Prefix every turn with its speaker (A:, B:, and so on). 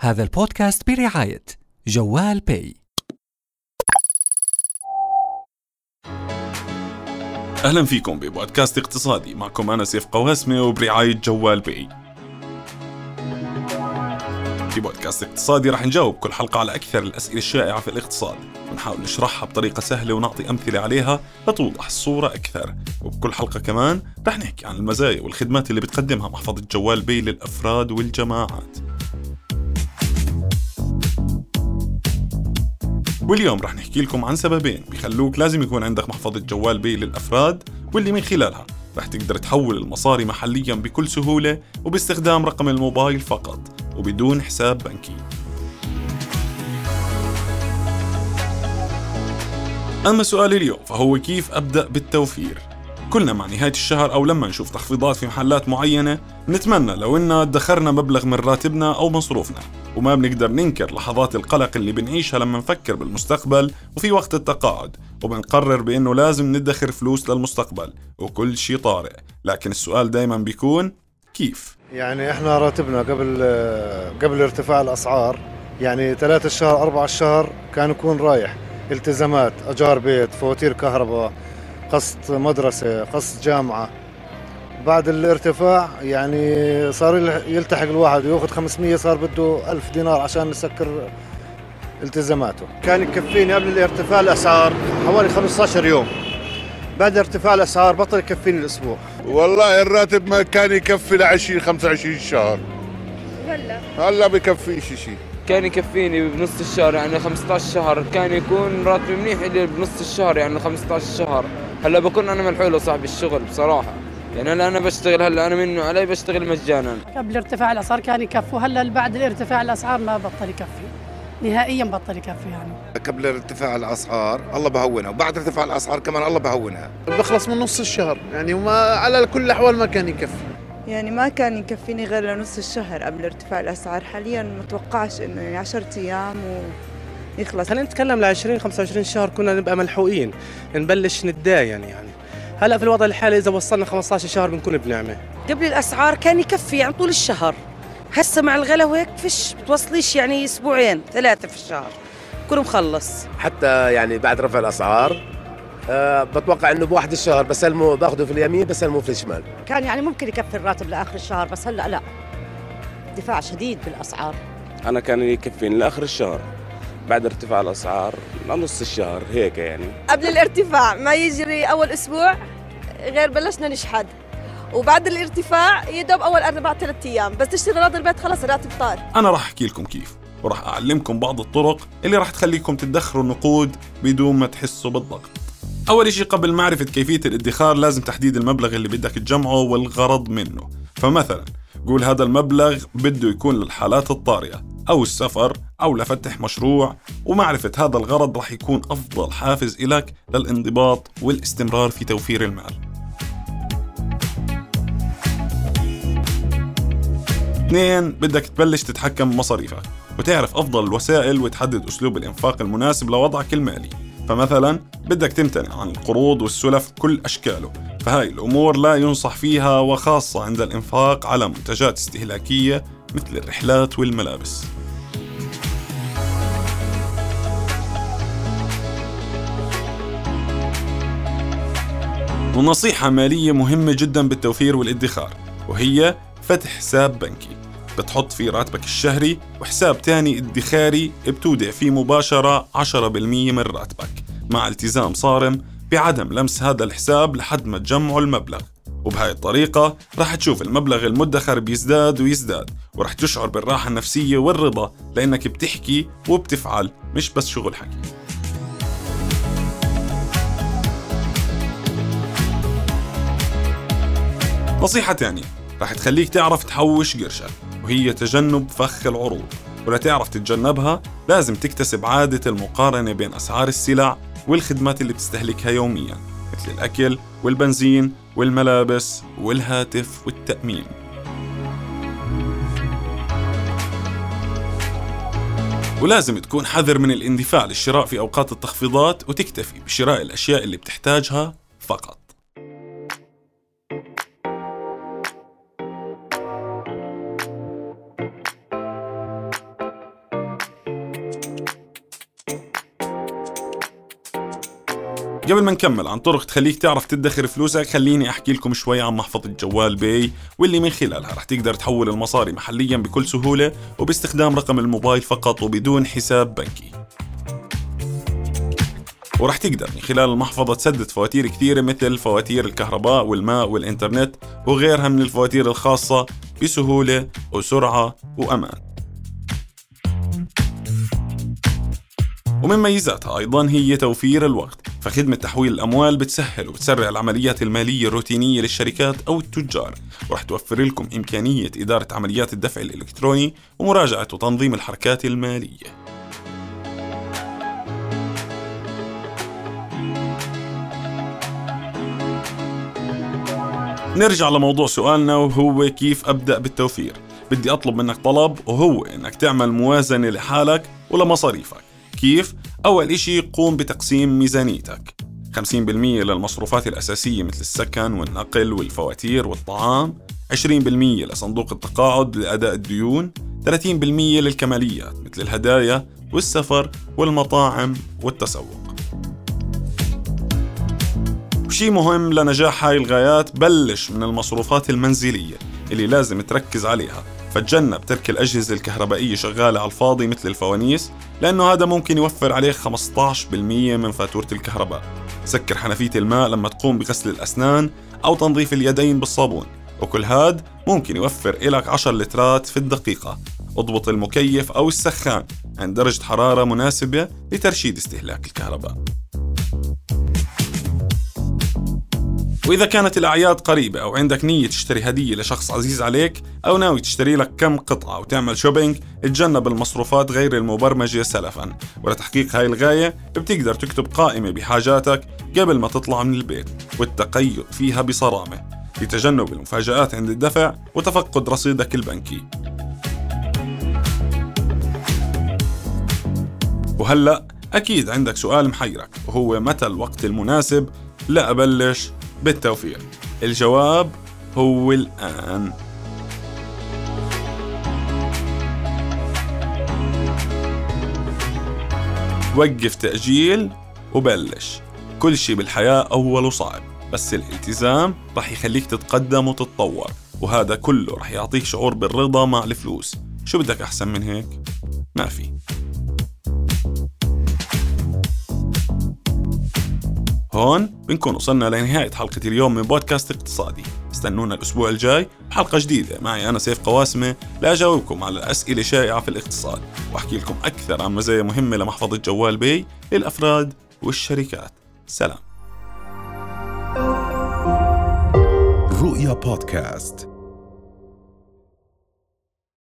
A: هذا البودكاست برعاية جوال باي.
B: أهلا فيكم ببودكاست اقتصادي معكم أنا سيف قواسمة وبرعاية جوال باي. في بودكاست اقتصادي رح نجاوب كل حلقة على أكثر الأسئلة الشائعة في الاقتصاد. ونحاول نشرحها بطريقة سهلة ونعطي أمثلة عليها لتوضح الصورة أكثر. وبكل حلقة كمان رح نحكي عن المزايا والخدمات اللي بتقدمها محفظة جوال باي للأفراد والجماعات. واليوم رح نحكي لكم عن سببين بيخلوك لازم يكون عندك محفظة جوال بي للأفراد واللي من خلالها رح تقدر تحول المصاري محليا بكل سهولة وباستخدام رقم الموبايل فقط وبدون حساب بنكي. أما سؤالي اليوم فهو كيف أبدأ بالتوفير؟ كلنا مع نهاية الشهر أو لما نشوف تخفيضات في محلات معينة نتمنى لو إننا ادخرنا مبلغ من راتبنا أو مصروفنا. وما بنقدر ننكر لحظات القلق اللي بنعيشها لما نفكر بالمستقبل وفي وقت التقاعد وبنقرر بأنه لازم ندخر فلوس للمستقبل وكل شيء طارئ. لكن السؤال دايما بيكون كيف؟
C: يعني إحنا راتبنا قبل قبل ارتفاع الأسعار يعني ثلاثة الشهر أربعة الشهر كان يكون رايح. التزامات أجار بيت فواتير كهرباء قسط مدرسة قسط جامعة. بعد الارتفاع يعني صار يلتحق الواحد وياخذ 500 صار بده 1000 دينار عشان يسكر التزاماته.
D: كان يكفيني قبل الارتفاع الأسعار حوالي 15 يوم. بعد ارتفاع الأسعار بطل يكفيني الأسبوع.
E: والله الراتب ما كان يكفي ل 20 25 شهر. هلا. هلا بكفيش شيء
F: كان يكفيني بنص الشهر يعني 15 شهر. كان يكون راتبي منيح لي بنص الشهر يعني 15 شهر. هلا بكون أنا ملحول صاحب الشغل بصراحة. يعني هلا أنا بشتغل هلا أنا منه علي بشتغل مجانا.
G: قبل ارتفاع الأسعار كان يكفي هلا بعد الارتفاع الأسعار ما بطل يكفي. نهائيا بطل يكفي يعني.
H: قبل ارتفاع الأسعار الله بهونها وبعد ارتفاع الأسعار كمان الله بهونها.
I: بخلص من نص الشهر يعني وما على كل الأحوال ما كان يكفي.
J: يعني ما كان يكفيني غير لنص الشهر قبل ارتفاع الأسعار. حاليا ما توقعش إنه يعني 10 أيام و يخلص.
K: خلينا نتكلم ل 20 25 شهر كنا نبقى ملحوقين نبلش نتداين يعني هلا في الوضع الحالي إذا وصلنا 15 شهر بنكون بنعمة.
L: قبل الأسعار كان يكفي يعني طول الشهر. هسه مع الغلا وهيك فيش بتوصليش يعني أسبوعين ثلاثة في الشهر. كله مخلص.
M: حتى يعني بعد رفع الأسعار أه بتوقع إنه بواحد الشهر بسلمه باخذه في اليمين بسلمه في الشمال؟
N: كان يعني ممكن يكفي الراتب لآخر الشهر بس هلا لا. ارتفاع شديد بالأسعار.
O: أنا كان يكفيني لآخر الشهر. بعد ارتفاع الأسعار لنص الشهر هيك يعني.
P: قبل الارتفاع ما يجري أول أسبوع غير بلشنا نشحد. وبعد الارتفاع يدوب أول أربع ثلاث أيام. بس تشتري اغراض البيت خلص الراتب طار.
B: أنا راح أحكي لكم كيف. وراح أعلمكم بعض الطرق اللي راح تخليكم تدخروا النقود بدون ما تحسوا بالضغط. أول شيء قبل معرفة كيفية الادخار لازم تحديد المبلغ اللي بدك تجمعه والغرض منه. فمثلا قول هذا المبلغ بده يكون للحالات الطارئة. أو السفر أو لفتح مشروع. ومعرفة هذا الغرض رح يكون أفضل حافز إلك للانضباط والاستمرار في توفير المال. اثنين بدك تبلش تتحكم بمصاريفك وتعرف أفضل الوسائل وتحدد أسلوب الإنفاق المناسب لوضعك المالي. فمثلا بدك تمتنع عن القروض والسلف كل أشكاله. فهاي الأمور لا ينصح فيها وخاصة عند الإنفاق على منتجات استهلاكية مثل الرحلات والملابس. ونصيحة مالية مهمة جدا بالتوفير والادخار وهي فتح حساب بنكي. بتحط فيه راتبك الشهري وحساب تاني ادخاري بتودع فيه مباشرة 10% من راتبك مع التزام صارم بعدم لمس هذا الحساب لحد ما تجمعوا المبلغ. وبهاي الطريقة راح تشوف المبلغ المدخر بيزداد ويزداد ورح تشعر بالراحة النفسية والرضا لأنك بتحكي وبتفعل مش بس شغل حكي. نصيحة تانية. رح تخليك تعرف تحوش قرشك وهي تجنب فخ العروض. ولتعرف تتجنبها لازم تكتسب عادة المقارنة بين أسعار السلع والخدمات اللي بتستهلكها يوميا مثل الأكل والبنزين والملابس والهاتف والتأمين. ولازم تكون حذر من الاندفاع للشراء في أوقات التخفيضات وتكتفي بشراء الأشياء اللي بتحتاجها فقط. قبل ما نكمل عن طرق تخليك تعرف تدخر فلوسك خليني أحكي لكم شوي عن محفظة جوال باي واللي من خلالها رح تقدر تحول المصاري محليا بكل سهولة وباستخدام رقم الموبايل فقط وبدون حساب بنكي. ورح تقدر من خلال المحفظة تسدد فواتير كثيرة مثل فواتير الكهرباء والماء والإنترنت وغيرها من الفواتير الخاصة بسهولة وسرعة وأمان. ومن ميزاتها أيضا هي توفير الوقت فخدمة تحويل الأموال بتسهل وبتسرع العمليات المالية الروتينية للشركات أو التجار. ورح توفر لكم إمكانية إدارة عمليات الدفع الإلكتروني ومراجعة وتنظيم الحركات المالية. نرجع لموضوع سؤالنا وهو كيف أبدأ بالتوفير؟ بدي أطلب منك طلب وهو إنك تعمل موازنة لحالك ولمصاريفك. كيف؟ أول إشي قوم بتقسيم ميزانيتك. 50% للمصروفات الأساسية مثل السكن والنقل والفواتير والطعام 20% لصندوق التقاعد لأداء الديون 30% للكماليات مثل الهدايا والسفر والمطاعم والتسوق. وشي مهم لنجاح هاي الغايات بلش من المصروفات المنزلية اللي لازم تركز عليها. فتجنب ترك الأجهزة الكهربائية شغالة على الفاضي مثل الفوانيس لأنه هذا ممكن يوفر عليك 15% من فاتورة الكهرباء. سكر حنفية الماء لما تقوم بغسل الأسنان أو تنظيف اليدين بالصابون. وكل هاد ممكن يوفر إلك 10 لترات في الدقيقة. اضبط المكيف أو السخان عند درجة حرارة مناسبة لترشيد استهلاك الكهرباء. وإذا كانت الأعياد قريبة أو عندك نية تشتري هدية لشخص عزيز عليك أو ناوي تشتري لك كم قطعة وتعمل شوبينج تجنب المصروفات غير المبرمجة سلفا. ولتحقيق هاي الغاية بتقدر تكتب قائمة بحاجاتك قبل ما تطلع من البيت والتقيد فيها بصرامة. لتجنب المفاجآت عند الدفع وتفقد رصيدك البنكي. وهلأ أكيد عندك سؤال محيرك وهو متى الوقت المناسب لأبلش بالتوفيق. الجواب هو الآن. وقف تأجيل وبلش. كل شي بالحياة أوله صعب بس الالتزام رح يخليك تتقدم وتتطور وهذا كله رح يعطيك شعور بالرضا مع الفلوس. شو بدك أحسن من هيك؟ ما في. هون بنكون وصلنا لنهاية حلقة اليوم من بودكاست اقتصادي. استنونا الأسبوع الجاي بحلقة جديدة. معي أنا سيف قواسمة. لأجاوبكم على أسئلة شائعة في الاقتصاد. وأحكي لكم أكثر عن مزايا مهمة لمحفظة جوال بي للأفراد والشركات. سلام.
Q: رؤيا بودكاست.